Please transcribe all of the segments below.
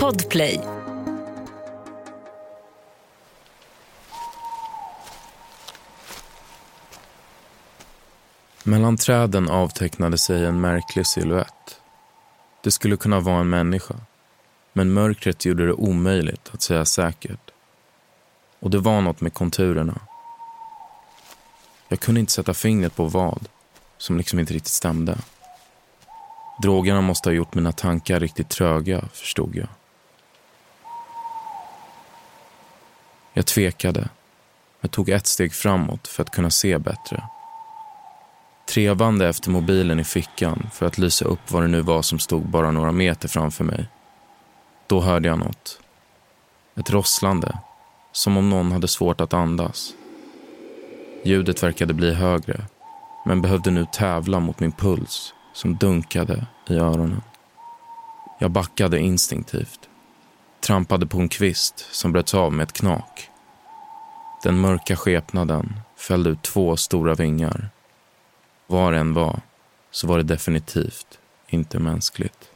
Podplay. Mellan träden avtecknade sig en märklig siluett. Det skulle kunna vara en människa. Men mörkret gjorde det omöjligt att säga säkert. Och det var något med konturerna. Jag kunde inte sätta fingret på vad, som liksom inte riktigt stämde. Drogerna måste ha gjort mina tankar riktigt tröga, förstod jag. Jag tvekade. Jag tog ett steg framåt för att kunna se bättre. Trevande efter mobilen i fickan för att lysa upp vad det nu var som stod bara några meter framför mig. Då hörde jag något. Ett rosslande, som om någon hade svårt att andas. Ljudet verkade bli högre, men behövde nu tävla mot min puls som dunkade i öronen. Jag backade instinktivt. Trampade på en kvist som bröts av med ett knak. Den mörka skepnaden fällde ut två stora vingar. Var en var, så var det definitivt inte mänskligt.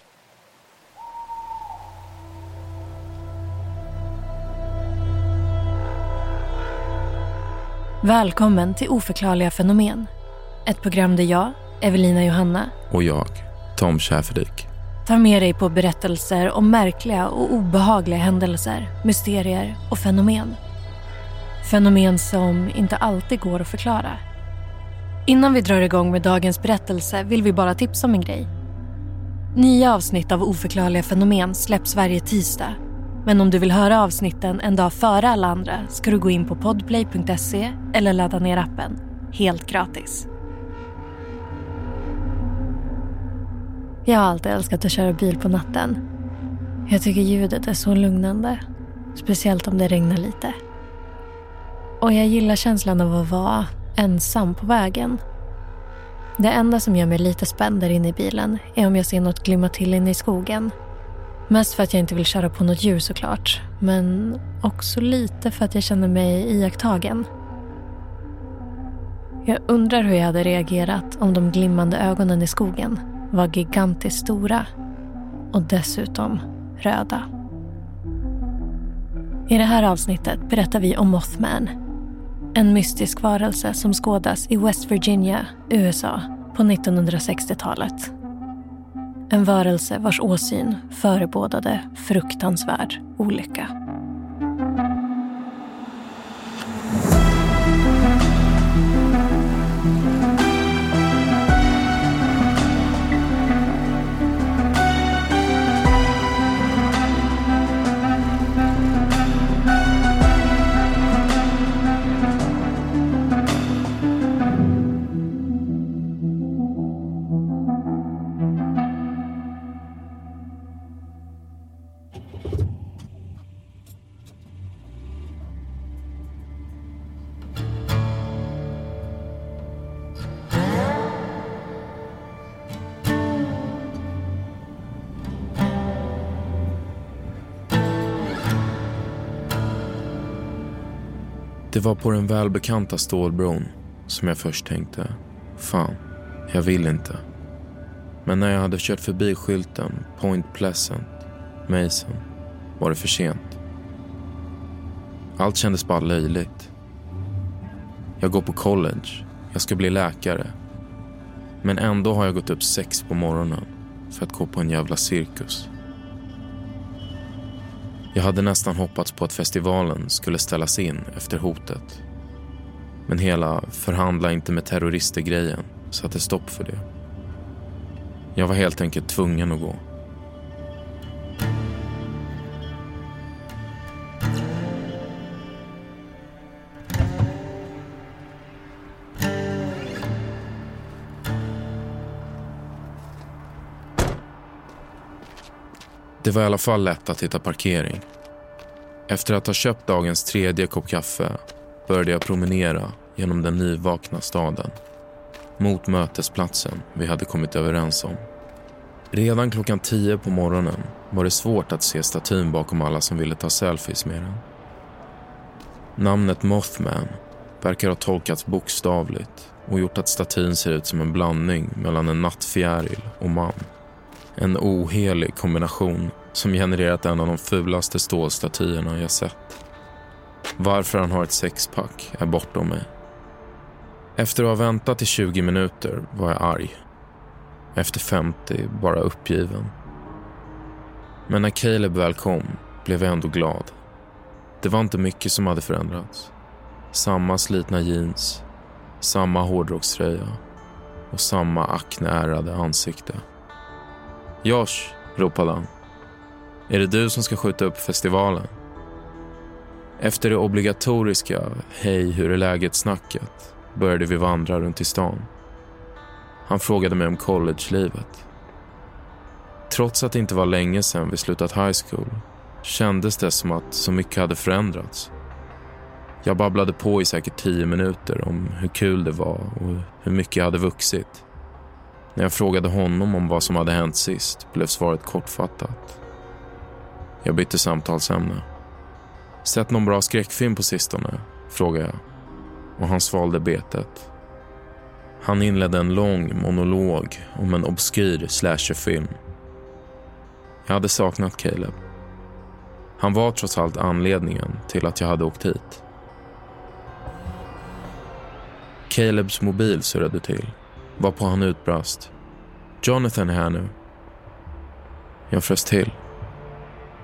Välkommen till Oförklarliga fenomen. Ett program där jag, Evelina Johanna Och jag, Tom Schäferdik. tar med dig på berättelser om märkliga och obehagliga händelser, mysterier och fenomen. Fenomen som inte alltid går att förklara. Innan vi drar igång med dagens berättelse vill vi bara tipsa om en grej. Nya avsnitt av Oförklarliga fenomen släpps varje tisdag. Men om du vill höra avsnitten en dag före alla andra ska du gå in på podplay.se eller ladda ner appen. Helt gratis. Jag har alltid älskat att köra bil på natten. Jag tycker ljudet är så lugnande. Speciellt om det regnar lite. Och jag gillar känslan av att vara ensam på vägen. Det enda som gör mig lite spänd där inne i bilen är om jag ser något glimma till inne i skogen. Mest för att jag inte vill köra på något djur såklart. Men också lite för att jag känner mig iakttagen. Jag undrar hur jag hade reagerat om de glimmande ögonen i skogen var gigantiskt stora och dessutom röda. I det här avsnittet berättar vi om Mothman. En mystisk varelse som skådas i West Virginia, USA på 1960-talet. En varelse vars åsyn förebådade fruktansvärd olycka. Det var på den välbekanta stålbron som jag först tänkte, fan, jag vill inte. Men när jag hade kört förbi skylten Point Pleasant, Mason, var det för sent. Allt kändes bara löjligt. Jag går på college, jag ska bli läkare. Men ändå har jag gått upp sex på morgonen för att gå på en jävla cirkus. Jag hade nästan hoppats på att festivalen skulle ställas in efter hotet. Men hela förhandla inte med terrorister-grejen satte stopp för det. Jag var helt enkelt tvungen att gå. Det var i alla fall lätt att hitta parkering. Efter att ha köpt dagens tredje kopp kaffe började jag promenera genom den nyvakna staden mot mötesplatsen vi hade kommit överens om. Redan klockan tio på morgonen var det svårt att se statyn bakom alla som ville ta selfies med den. Namnet Mothman verkar ha tolkats bokstavligt och gjort att statyn ser ut som en blandning mellan en nattfjäril och man. En ohelig kombination som genererat en av de fulaste stålstatyerna jag sett. Varför han har ett sexpack är bortom mig. Efter att ha väntat i 20 minuter var jag arg. Efter 50 bara uppgiven. Men när Caleb väl kom blev jag ändå glad. Det var inte mycket som hade förändrats. Samma slitna jeans, samma hårdrockströja och samma akneärade ansikte. Josh, ropade han. Är det du som ska skjuta upp festivalen? Efter det obligatoriska hej hur är läget-snacket började vi vandra runt i stan. Han frågade mig om collegelivet. Trots att det inte var länge sedan vi slutat high school kändes det som att så mycket hade förändrats. Jag babblade på i säkert tio minuter om hur kul det var och hur mycket jag hade vuxit. När jag frågade honom om vad som hade hänt sist blev svaret kortfattat. Jag bytte samtalsämne. Sett någon bra skräckfilm på sistone? frågade jag. Och han svalde betet. Han inledde en lång monolog om en obskyr slasherfilm. Jag hade saknat Caleb. Han var trots allt anledningen till att jag hade åkt hit. Calebs mobil surrade till, varpå han utbrast. Jonathan är här nu. Jag frös till.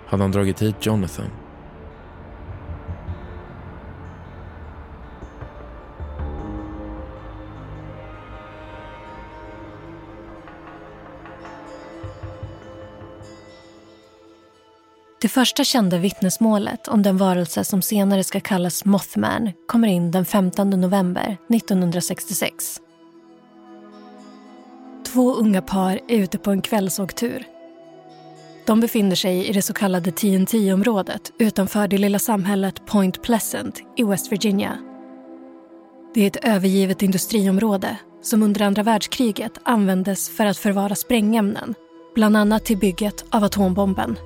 Hade han dragit hit Jonathan? Det första kända vittnesmålet om den varelse som senare ska kallas Mothman kommer in den 15 november 1966. Två unga par är ute på en kvällsåktur. De befinner sig i det så kallade TNT-området utanför det lilla samhället Point Pleasant i West Virginia. Det är ett övergivet industriområde som under andra världskriget användes för att förvara sprängämnen, bland annat till bygget av atombomben.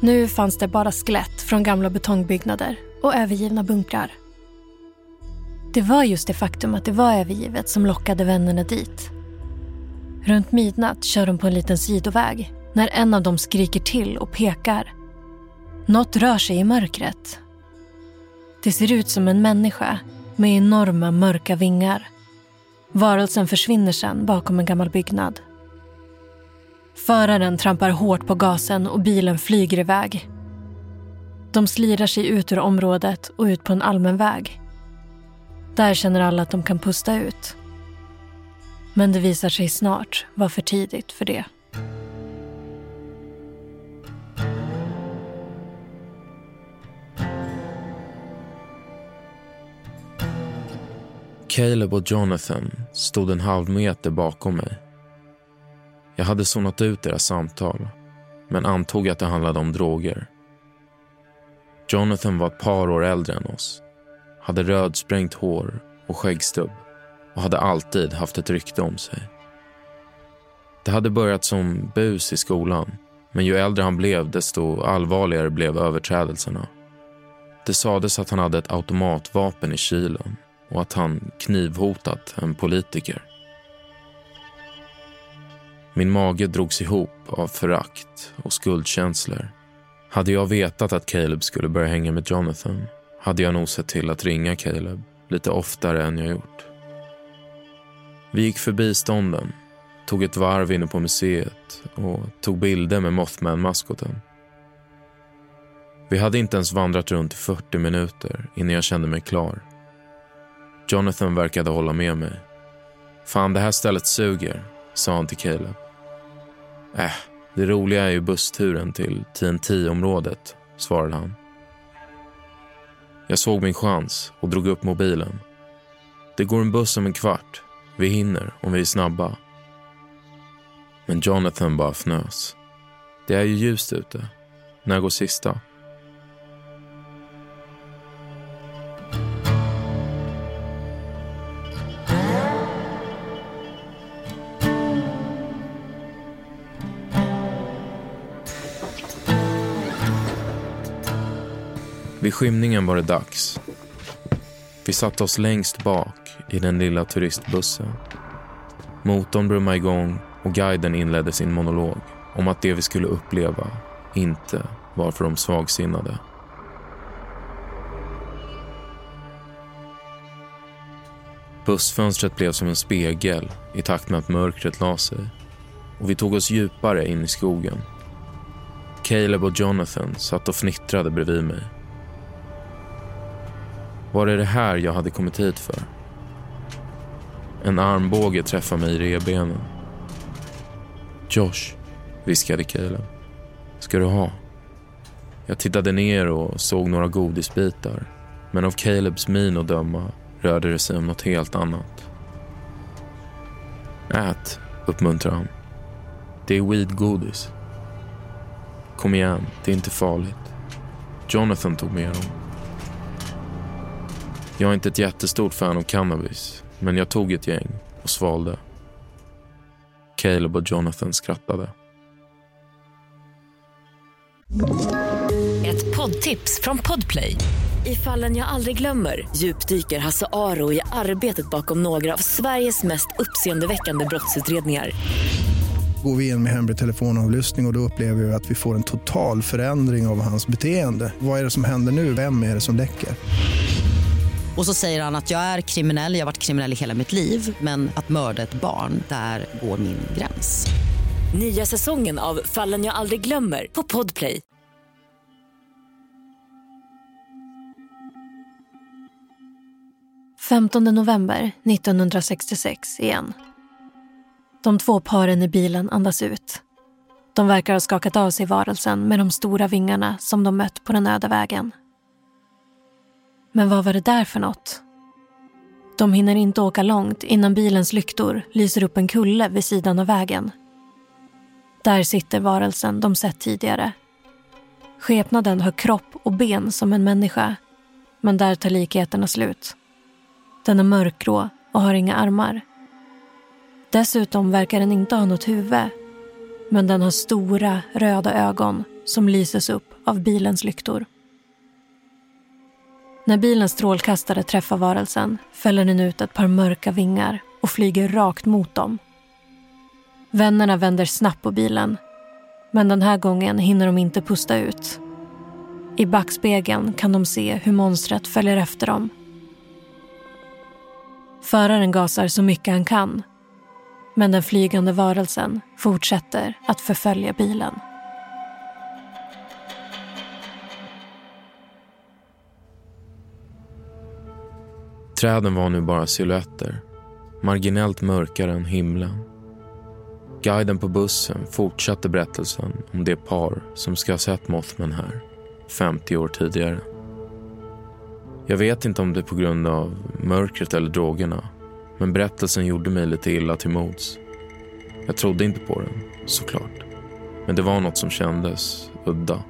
Nu fanns det bara skelett från gamla betongbyggnader och övergivna bunkrar. Det var just det faktum att det var övergivet som lockade vännerna dit. Runt midnatt kör de på en liten sidoväg när en av dem skriker till och pekar. Något rör sig i mörkret. Det ser ut som en människa med enorma mörka vingar. Varelsen försvinner sen bakom en gammal byggnad. Föraren trampar hårt på gasen och bilen flyger iväg. De slirar sig ut ur området och ut på en allmän väg. Där känner alla att de kan pusta ut. Men det visar sig snart vara för tidigt för det. Caleb och Jonathan stod en halv meter bakom mig. Jag hade zonat ut deras samtal, men antog att det handlade om droger. Jonathan var ett par år äldre än oss, hade rödsprängt hår och skäggstubb och hade alltid haft ett rykte om sig. Det hade börjat som bus i skolan, men ju äldre han blev desto allvarligare blev överträdelserna. Det sades att han hade ett automatvapen i kylen och att han knivhotat en politiker. Min mage drogs ihop av förakt och skuldkänslor. Hade jag vetat att Caleb skulle börja hänga med Jonathan hade jag nog sett till att ringa Caleb lite oftare än jag gjort. Vi gick förbi stånden, tog ett varv inne på museet och tog bilder med Mothman-maskoten. Vi hade inte ens vandrat runt i 40 minuter innan jag kände mig klar. Jonathan verkade hålla med mig. Fan, det här stället suger, sa han till Caleb. Äh, det roliga är ju bussturen till TNT-området, svarade han. Jag såg min chans och drog upp mobilen. Det går en buss om en kvart. Vi hinner om vi är snabba. Men Jonathan bara fnös. Det är ju ljust ute. När går sista? Vid skymningen var det dags. Vi satte oss längst bak i den lilla turistbussen. Motorn brummade igång och guiden inledde sin monolog om att det vi skulle uppleva inte var för de svagsinnade. Bussfönstret blev som en spegel i takt med att mörkret la sig och vi tog oss djupare in i skogen. Caleb och Jonathan satt och fnittrade bredvid mig. Var är det här jag hade kommit hit för? En armbåge träffade mig i revbenen. Josh, viskade Caleb. Ska du ha? Jag tittade ner och såg några godisbitar. Men av Calebs min att döma rörde det sig om något helt annat. Ät, uppmuntrade han. Det är weedgodis. Kom igen, det är inte farligt. Jonathan tog med dem. Jag är inte ett jättestort fan av cannabis, men jag tog ett gäng och svalde. Caleb och Jonathan skrattade. Ett poddtips från Podplay. I fallen jag aldrig glömmer djupdyker Hasse Aro i arbetet bakom några av Sveriges mest uppseendeväckande brottsutredningar. Går vi in med hemlig telefonavlyssning och, och då upplever vi att vi får en total förändring av hans beteende. Vad är det som händer nu? Vem är det som läcker? Och så säger han att jag är kriminell, jag har varit kriminell i hela mitt liv men att mörda ett barn, där går min gräns. Nya säsongen av Fallen jag aldrig glömmer på Podplay. –15 november 1966 igen. De två paren i bilen andas ut. De verkar ha skakat av sig varelsen med de stora vingarna som de mött på den öde vägen. Men vad var det där för något? De hinner inte åka långt innan bilens lyktor lyser upp en kulle vid sidan av vägen. Där sitter varelsen de sett tidigare. Skepnaden har kropp och ben som en människa, men där tar likheterna slut. Den är mörkgrå och har inga armar. Dessutom verkar den inte ha något huvud, men den har stora röda ögon som lyses upp av bilens lyktor. När bilens strålkastare träffar varelsen fäller den ut ett par mörka vingar och flyger rakt mot dem. Vännerna vänder snabbt på bilen, men den här gången hinner de inte pusta ut. I backspegeln kan de se hur monstret följer efter dem. Föraren gasar så mycket han kan, men den flygande varelsen fortsätter att förfölja bilen. Träden var nu bara silhuetter, marginellt mörkare än himlen. Guiden på bussen fortsatte berättelsen om det par som ska ha sett Mothman här 50 år tidigare. Jag vet inte om det är på grund av mörkret eller drogerna men berättelsen gjorde mig lite illa till mods. Jag trodde inte på den, såklart. Men det var något som kändes udda.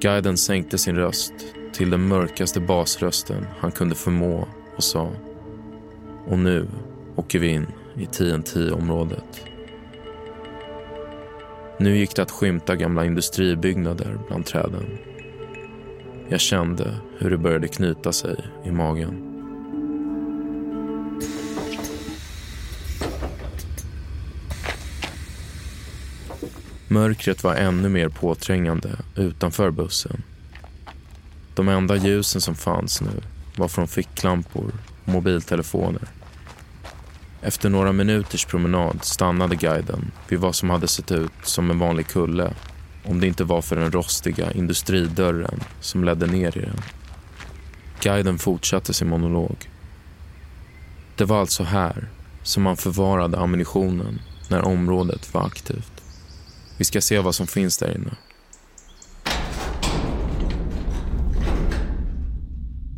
Guiden sänkte sin röst till den mörkaste basrösten han kunde förmå och sa Och nu åker vi in i TNT-området. Nu gick det att skymta gamla industribyggnader bland träden. Jag kände hur det började knyta sig i magen. Mörkret var ännu mer påträngande utanför bussen. De enda ljusen som fanns nu var från ficklampor och mobiltelefoner. Efter några minuters promenad stannade guiden vid vad som hade sett ut som en vanlig kulle om det inte var för den rostiga industridörren som ledde ner i den. Guiden fortsatte sin monolog. Det var alltså här som man förvarade ammunitionen när området var aktivt. Vi ska se vad som finns där inne.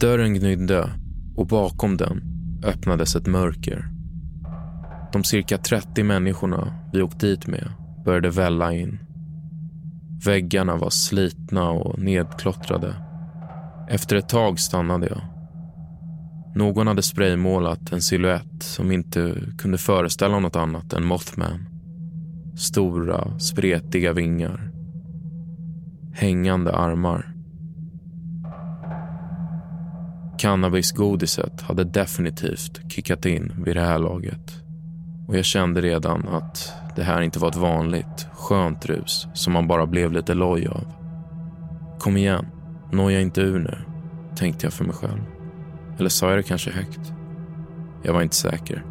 Dörren gnydde och bakom den öppnades ett mörker. De cirka 30 människorna vi åkt dit med började välla in. Väggarna var slitna och nedklottrade. Efter ett tag stannade jag. Någon hade spraymålat en siluett som inte kunde föreställa något annat än Mothman. Stora, spretiga vingar. Hängande armar. Cannabisgodiset hade definitivt kickat in vid det här laget. Och jag kände redan att det här inte var ett vanligt, skönt rus som man bara blev lite loj av. Kom igen, noja inte ur nu, tänkte jag för mig själv. Eller sa jag det kanske högt? Jag var inte säker.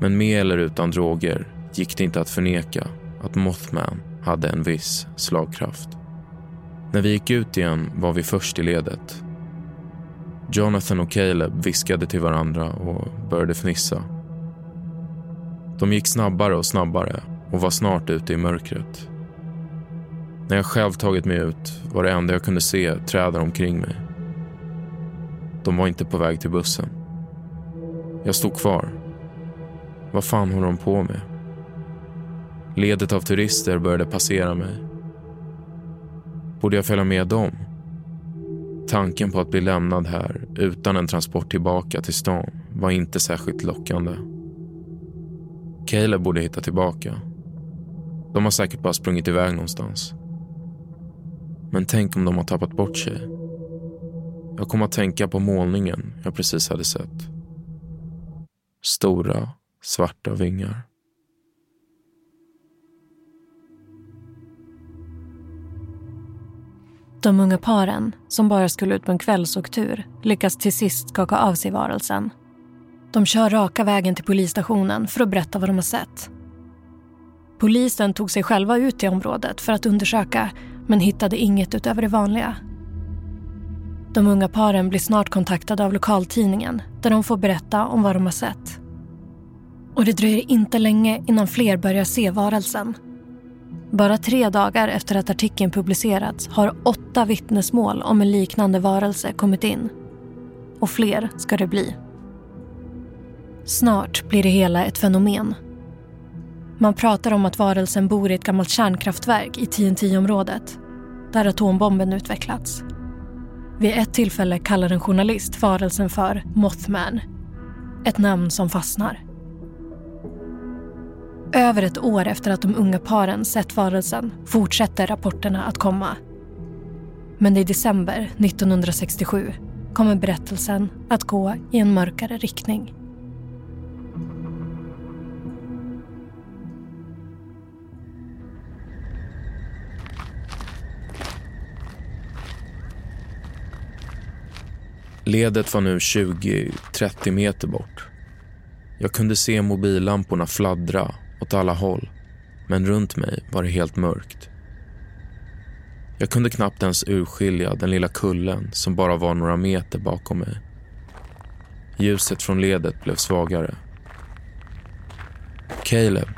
Men med eller utan droger gick det inte att förneka att Mothman hade en viss slagkraft. När vi gick ut igen var vi först i ledet. Jonathan och Caleb viskade till varandra och började fnissa. De gick snabbare och snabbare och var snart ute i mörkret. När jag själv tagit mig ut var det enda jag kunde se träden omkring mig. De var inte på väg till bussen. Jag stod kvar. Vad fan håller de på med? Ledet av turister började passera mig. Borde jag följa med dem? Tanken på att bli lämnad här utan en transport tillbaka till stan var inte särskilt lockande. Caleb borde hitta tillbaka. De har säkert bara sprungit iväg någonstans. Men tänk om de har tappat bort sig. Jag kom att tänka på målningen jag precis hade sett. Stora, svarta vingar. De unga paren, som bara skulle ut på en kvällsåktur, lyckas till sist skaka av sig varelsen. De kör raka vägen till polisstationen för att berätta vad de har sett. Polisen tog sig själva ut till området för att undersöka men hittade inget utöver det vanliga. De unga paren blir snart kontaktade av lokaltidningen där de får berätta om vad de har sett. Och det dröjer inte länge innan fler börjar se varelsen. Bara tre dagar efter att artikeln publicerats har åtta vittnesmål om en liknande varelse kommit in. Och fler ska det bli. Snart blir det hela ett fenomen. Man pratar om att varelsen bor i ett gammalt kärnkraftverk i TNT-området där atombomben utvecklats. Vid ett tillfälle kallar en journalist varelsen för Mothman. Ett namn som fastnar. Över ett år efter att de unga paren sett varelsen fortsätter rapporterna att komma. Men i december 1967 kommer berättelsen att gå i en mörkare riktning. Ledet var nu 20-30 meter bort. Jag kunde se mobillamporna fladdra åt alla håll, men runt mig var det helt mörkt. Jag kunde knappt ens urskilja den lilla kullen som bara var några meter bakom mig. Ljuset från ledet blev svagare. Caleb,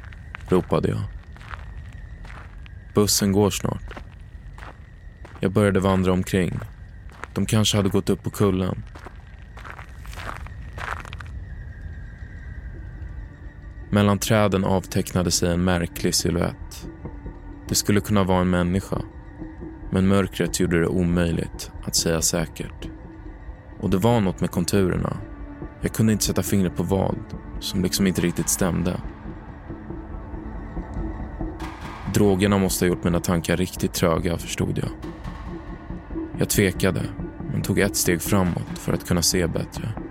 ropade jag. Bussen går snart. Jag började vandra omkring. De kanske hade gått upp på kullen. Mellan träden avtecknade sig en märklig siluett. Det skulle kunna vara en människa. Men mörkret gjorde det omöjligt att säga säkert. Och det var något med konturerna. Jag kunde inte sätta fingret på vad, som liksom inte riktigt stämde. Drogerna måste ha gjort mina tankar riktigt tröga, förstod jag. Jag tvekade, men tog ett steg framåt för att kunna se bättre.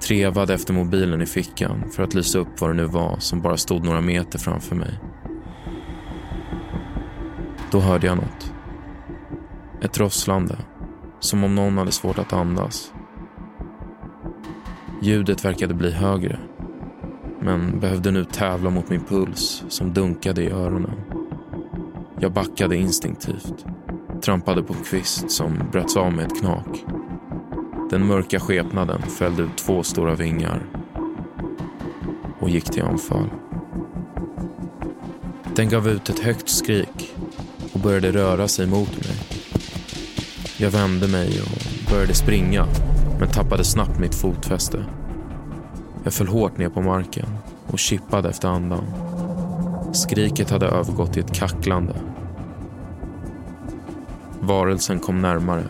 Trevade efter mobilen i fickan för att lysa upp vad det nu var som bara stod några meter framför mig. Då hörde jag något. Ett rosslande, som om någon hade svårt att andas. Ljudet verkade bli högre, men behövde nu tävla mot min puls som dunkade i öronen. Jag backade instinktivt, trampade på en kvist som bröts av med ett knak den mörka skepnaden fällde ut två stora vingar och gick till anfall. Den gav ut ett högt skrik och började röra sig mot mig. Jag vände mig och började springa men tappade snabbt mitt fotfäste. Jag föll hårt ner på marken och kippade efter andan. Skriket hade övergått i ett kacklande. Varelsen kom närmare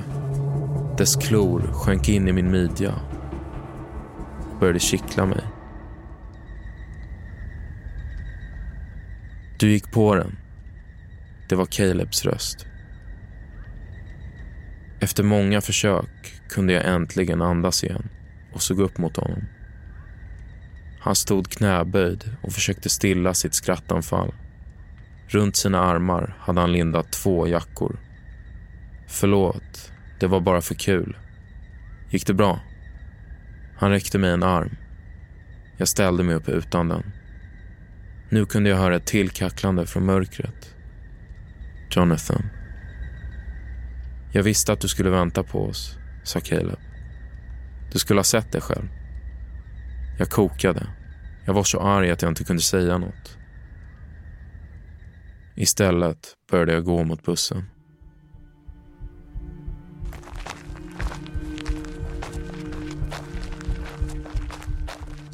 dess klor sjönk in i min midja och började kittla mig. Du gick på den. Det var Calebs röst. Efter många försök kunde jag äntligen andas igen och såg upp mot honom. Han stod knäböjd och försökte stilla sitt skrattanfall. Runt sina armar hade han lindat två jackor. Förlåt, det var bara för kul. Gick det bra? Han räckte mig en arm. Jag ställde mig upp utan den. Nu kunde jag höra ett till kacklande från mörkret. Jonathan. Jag visste att du skulle vänta på oss, sa Caleb. Du skulle ha sett det själv. Jag kokade. Jag var så arg att jag inte kunde säga något. Istället började jag gå mot bussen.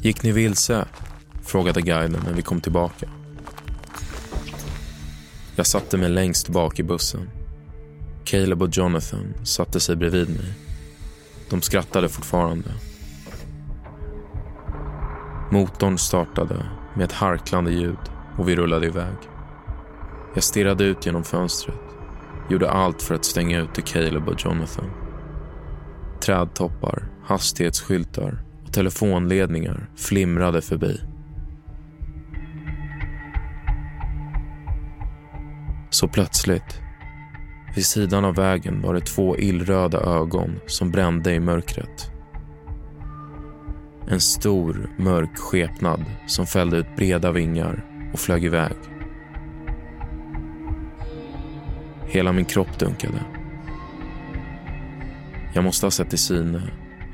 Gick ni vilse? frågade guiden när vi kom tillbaka. Jag satte mig längst bak i bussen. Caleb och Jonathan satte sig bredvid mig. De skrattade fortfarande. Motorn startade med ett harklande ljud och vi rullade iväg. Jag stirrade ut genom fönstret. Gjorde allt för att stänga ute Caleb och Jonathan. Trädtoppar, hastighetsskyltar telefonledningar flimrade förbi. Så plötsligt, vid sidan av vägen var det två illröda ögon som brände i mörkret. En stor, mörk skepnad som fällde ut breda vingar och flög iväg. Hela min kropp dunkade. Jag måste ha sett i syne.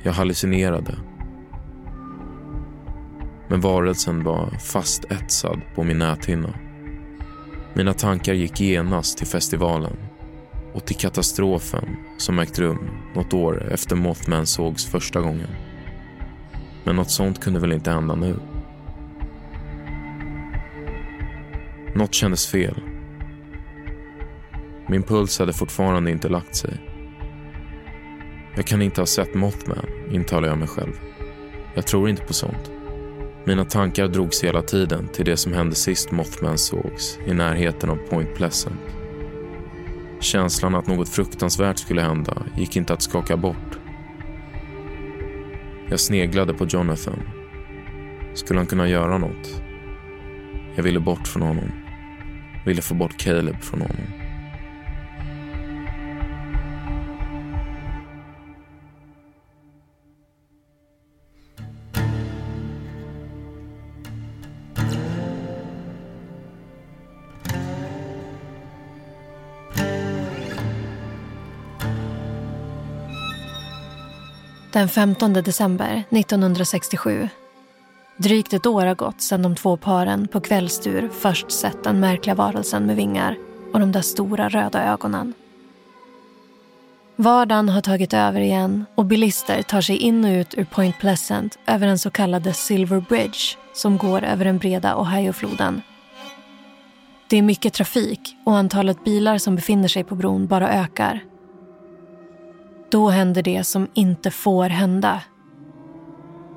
Jag hallucinerade. Men varelsen var fast etsad på min näthinna. Mina tankar gick genast till festivalen och till katastrofen som ägt rum något år efter Mothman sågs första gången. Men något sånt kunde väl inte hända nu? Något kändes fel. Min puls hade fortfarande inte lagt sig. Jag kan inte ha sett Mothman, intalar jag mig själv. Jag tror inte på sånt. Mina tankar drogs hela tiden till det som hände sist Mothman sågs i närheten av Point Pleasant. Känslan att något fruktansvärt skulle hända gick inte att skaka bort. Jag sneglade på Jonathan. Skulle han kunna göra något? Jag ville bort från honom. Ville få bort Caleb från honom. Den 15 december 1967. Drygt ett år har gått sedan de två paren på kvällstur först sett den märkliga varelsen med vingar och de där stora röda ögonen. Vardagen har tagit över igen och bilister tar sig in och ut ur Point Pleasant över den så kallade Silver Bridge som går över den breda Ohiofloden. Det är mycket trafik och antalet bilar som befinner sig på bron bara ökar. Då händer det som inte får hända.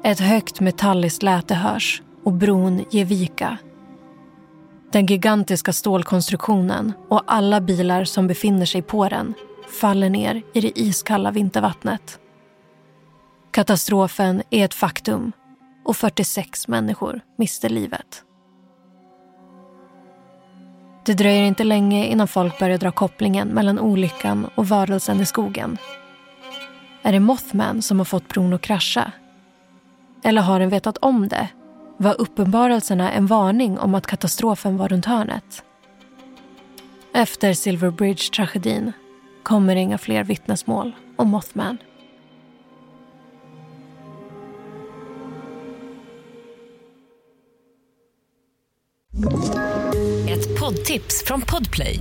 Ett högt metalliskt läte hörs och bron ger vika. Den gigantiska stålkonstruktionen och alla bilar som befinner sig på den faller ner i det iskalla vintervattnet. Katastrofen är ett faktum och 46 människor mister livet. Det dröjer inte länge innan folk börjar dra kopplingen mellan olyckan och varelsen i skogen. Är det Mothman som har fått bron att krascha? Eller har den vetat om det? Var uppenbarelserna en varning om att katastrofen var runt hörnet? Efter Silver Bridge-tragedin kommer inga fler vittnesmål om Mothman. Ett poddtips från Podplay.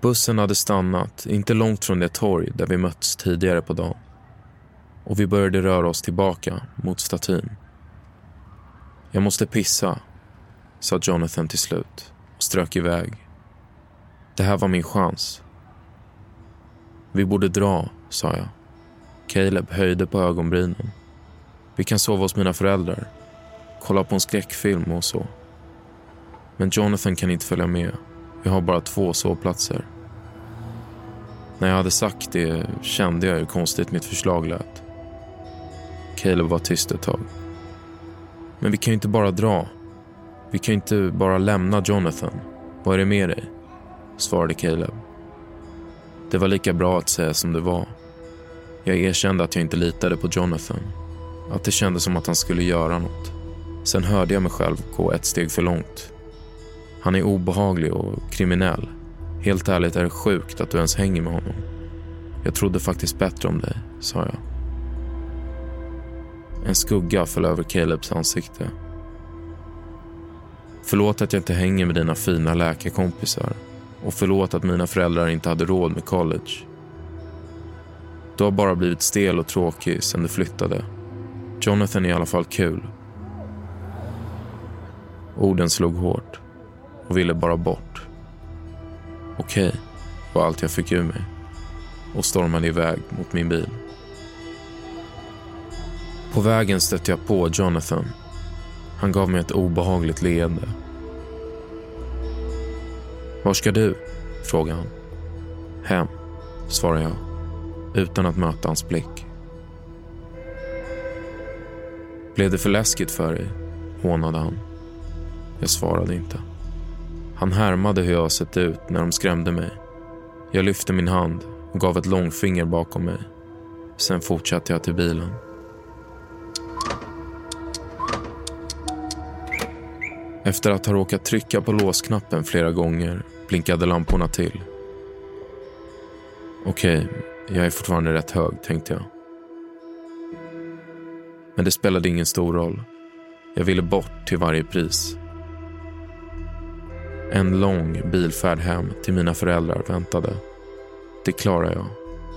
Bussen hade stannat inte långt från det torg där vi mötts tidigare på dagen och vi började röra oss tillbaka mot statyn. Jag måste pissa, sa Jonathan till slut och strök iväg. Det här var min chans. Vi borde dra, sa jag. Caleb höjde på ögonbrynen. Vi kan sova hos mina föräldrar, kolla på en skräckfilm och så. Men Jonathan kan inte följa med. Vi har bara två sovplatser. När jag hade sagt det kände jag hur konstigt mitt förslag lät. Caleb var tyst ett tag. Men vi kan ju inte bara dra. Vi kan ju inte bara lämna Jonathan. Vad är det med dig? Svarade Caleb. Det var lika bra att säga som det var. Jag erkände att jag inte litade på Jonathan. Att det kändes som att han skulle göra något. Sen hörde jag mig själv gå ett steg för långt. Han är obehaglig och kriminell. Helt ärligt är det sjukt att du ens hänger med honom. Jag trodde faktiskt bättre om dig, sa jag. En skugga föll över Calebs ansikte. Förlåt att jag inte hänger med dina fina läkarkompisar och förlåt att mina föräldrar inte hade råd med college. Du har bara blivit stel och tråkig sen du flyttade. Jonathan är i alla fall kul. Orden slog hårt och ville bara bort. Okej, okay, var allt jag fick ur mig och stormade iväg mot min bil. På vägen stötte jag på Jonathan. Han gav mig ett obehagligt leende. Var ska du? frågade han. Hem, svarade jag utan att möta hans blick. Blev det för läskigt för dig? hånade han. Jag svarade inte. Han härmade hur jag sett ut när de skrämde mig. Jag lyfte min hand och gav ett långfinger bakom mig. Sen fortsatte jag till bilen. Efter att ha råkat trycka på låsknappen flera gånger blinkade lamporna till. Okej, jag är fortfarande rätt hög, tänkte jag. Men det spelade ingen stor roll. Jag ville bort till varje pris. En lång bilfärd hem till mina föräldrar väntade. Det klarar jag,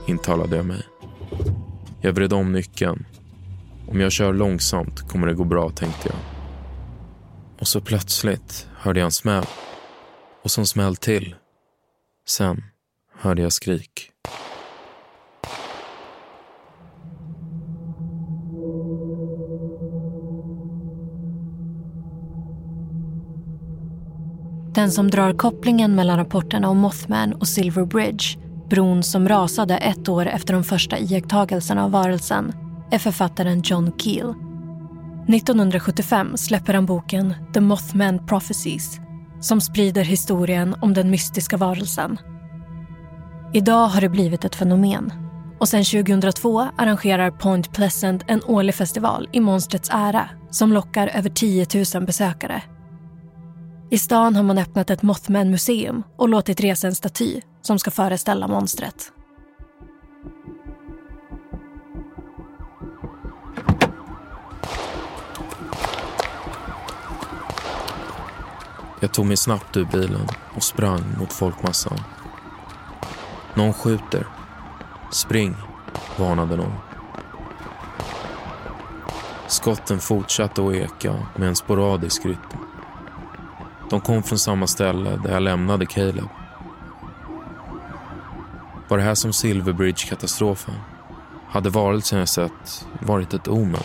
intalade jag mig. Jag vred om nyckeln. Om jag kör långsamt kommer det gå bra, tänkte jag. Och så plötsligt hörde jag en smäll. Och så en smäll till. Sen hörde jag skrik. Den som drar kopplingen mellan rapporterna om Mothman och Silver Bridge, bron som rasade ett år efter de första iakttagelserna av varelsen, är författaren John Keel. 1975 släpper han boken The Mothman Prophecies som sprider historien om den mystiska varelsen. Idag har det blivit ett fenomen och sedan 2002 arrangerar Point Pleasant en årlig festival i monstrets ära som lockar över 10 000 besökare. I stan har man öppnat ett Mothman-museum och låtit resa en staty som ska föreställa monstret. Jag tog mig snabbt ur bilen och sprang mot folkmassan. Någon skjuter. Spring, varnade någon. Skotten fortsatte att eka med en sporadisk rytm. De kom från samma ställe där jag lämnade Caleb. Var det här som Silverbridge-katastrofen? Hade varelsen jag sett varit ett omen?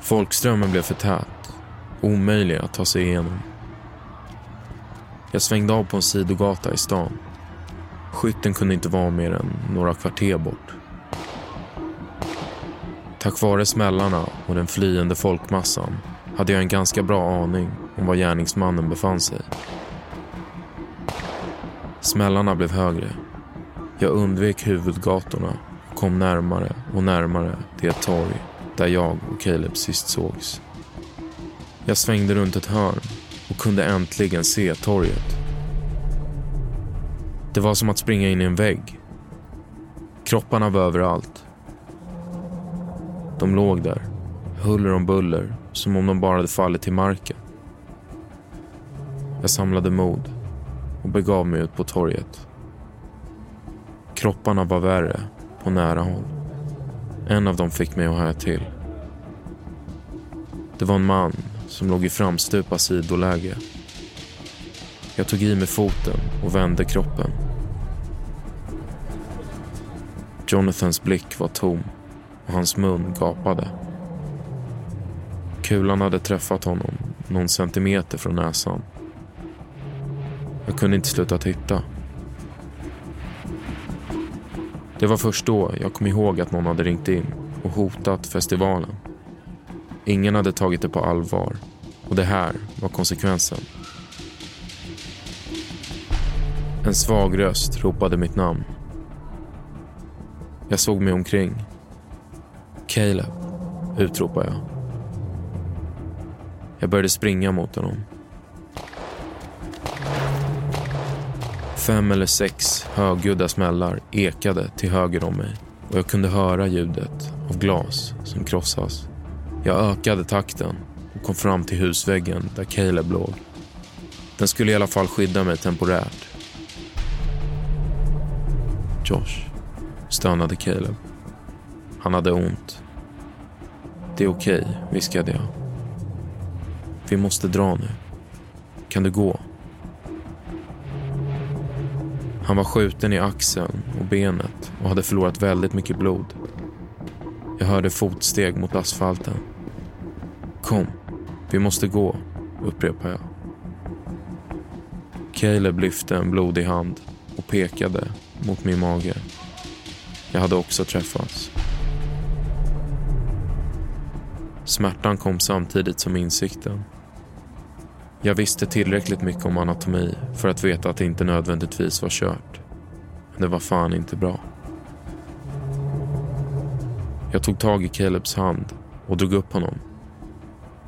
Folkströmmen blev för tät, omöjlig att ta sig igenom. Jag svängde av på en sidogata i stan. Skytten kunde inte vara mer än några kvarter bort. Tack vare smällarna och den flyende folkmassan hade jag en ganska bra aning om var gärningsmannen befann sig. Smällarna blev högre. Jag undvek huvudgatorna och kom närmare och närmare det torg där jag och Caleb sist sågs. Jag svängde runt ett hörn och kunde äntligen se torget. Det var som att springa in i en vägg. Kropparna var överallt. De låg där, huller om buller, som om de bara hade fallit till marken. Jag samlade mod och begav mig ut på torget. Kropparna var värre på nära håll. En av dem fick mig att haja till. Det var en man som låg i framstupa sidoläge. Jag tog i med foten och vände kroppen. Jonathans blick var tom och hans mun gapade. Kulan hade träffat honom någon centimeter från näsan. Jag kunde inte sluta titta. Det var först då jag kom ihåg att någon hade ringt in och hotat festivalen. Ingen hade tagit det på allvar och det här var konsekvensen. En svag röst ropade mitt namn. Jag såg mig omkring. Caleb, utropade jag. Jag började springa mot honom. Fem eller sex högljudda smällar ekade till höger om mig och jag kunde höra ljudet av glas som krossas. Jag ökade takten och kom fram till husväggen där Caleb låg. Den skulle i alla fall skydda mig temporärt. Josh, stönade Caleb. Han hade ont. Det är okej, okay, viskade jag. Vi måste dra nu. Kan du gå? Han var skjuten i axeln och benet och hade förlorat väldigt mycket blod. Jag hörde fotsteg mot asfalten. Kom, vi måste gå, upprepade jag. Caleb lyfte en blodig hand och pekade mot min mage. Jag hade också träffats. Smärtan kom samtidigt som insikten. Jag visste tillräckligt mycket om anatomi för att veta att det inte nödvändigtvis var kört. Men det var fan inte bra. Jag tog tag i Calebs hand och drog upp honom.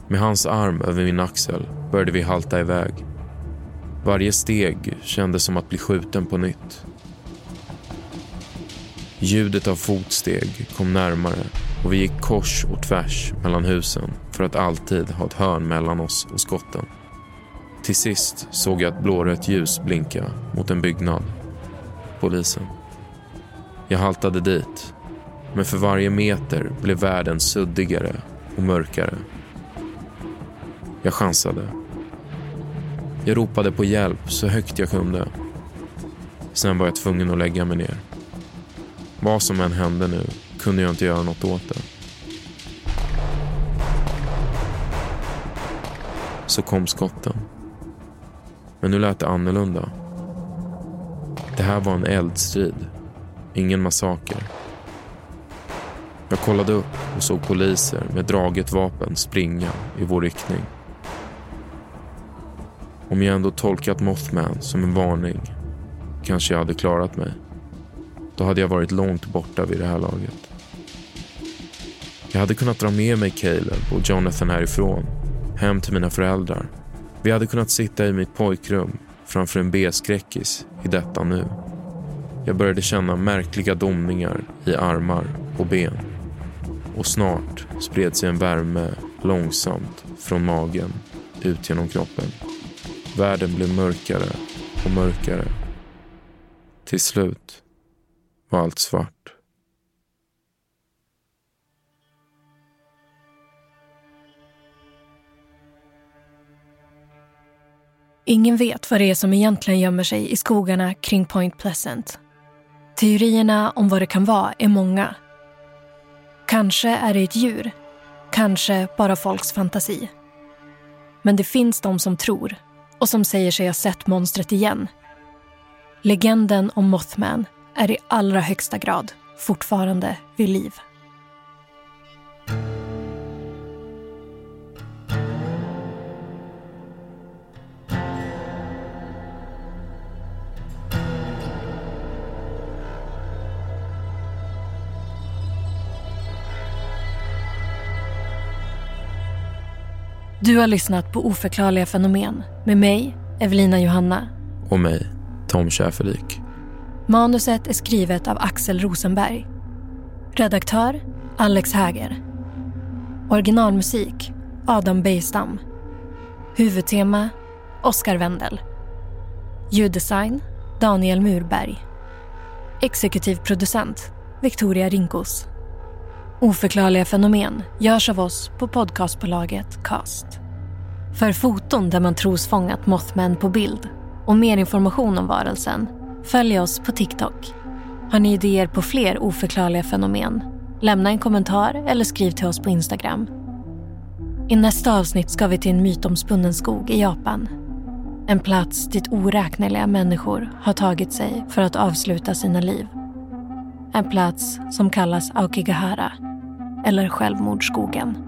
Med hans arm över min axel började vi halta iväg. Varje steg kändes som att bli skjuten på nytt. Ljudet av fotsteg kom närmare och vi gick kors och tvärs mellan husen för att alltid ha ett hörn mellan oss och skotten. Till sist såg jag ett blårött ljus blinka mot en byggnad. Polisen. Jag haltade dit, men för varje meter blev världen suddigare och mörkare. Jag chansade. Jag ropade på hjälp så högt jag kunde. Sen var jag tvungen att lägga mig ner. Vad som än hände nu kunde jag inte göra något åt det. Så kom skotten. Men nu lät det annorlunda. Det här var en eldstrid, ingen massaker. Jag kollade upp och såg poliser med draget vapen springa i vår riktning. Om jag ändå tolkat Mothman som en varning kanske jag hade klarat mig. Då hade jag varit långt borta vid det här laget. Jag hade kunnat dra med mig Caleb och Jonathan härifrån, hem till mina föräldrar vi hade kunnat sitta i mitt pojkrum framför en B-skräckis i detta nu. Jag började känna märkliga domningar i armar och ben. Och snart spred sig en värme långsamt från magen ut genom kroppen. Världen blev mörkare och mörkare. Till slut var allt svart. Ingen vet vad det är som egentligen gömmer sig i skogarna kring Point Pleasant. Teorierna om vad det kan vara är många. Kanske är det ett djur, kanske bara folks fantasi. Men det finns de som tror och som säger sig ha sett monstret igen. Legenden om Mothman är i allra högsta grad fortfarande vid liv. Du har lyssnat på Oförklarliga fenomen med mig, Evelina Johanna. Och mig, Tom Schäferlik. Manuset är skrivet av Axel Rosenberg. Redaktör, Alex Häger. Originalmusik, Adam Bejstam. Huvudtema, Oscar Wendel. Ljuddesign Daniel Murberg. Exekutiv producent Victoria Rinkos. Oförklarliga fenomen görs av oss på podcastbolaget Cast. För foton där man tros fångat Mothman på bild och mer information om varelsen, följ oss på TikTok. Har ni idéer på fler oförklarliga fenomen? Lämna en kommentar eller skriv till oss på Instagram. I nästa avsnitt ska vi till en mytomspunnen skog i Japan. En plats dit oräkneliga människor har tagit sig för att avsluta sina liv. En plats som kallas Aokigahara, eller Självmordsskogen.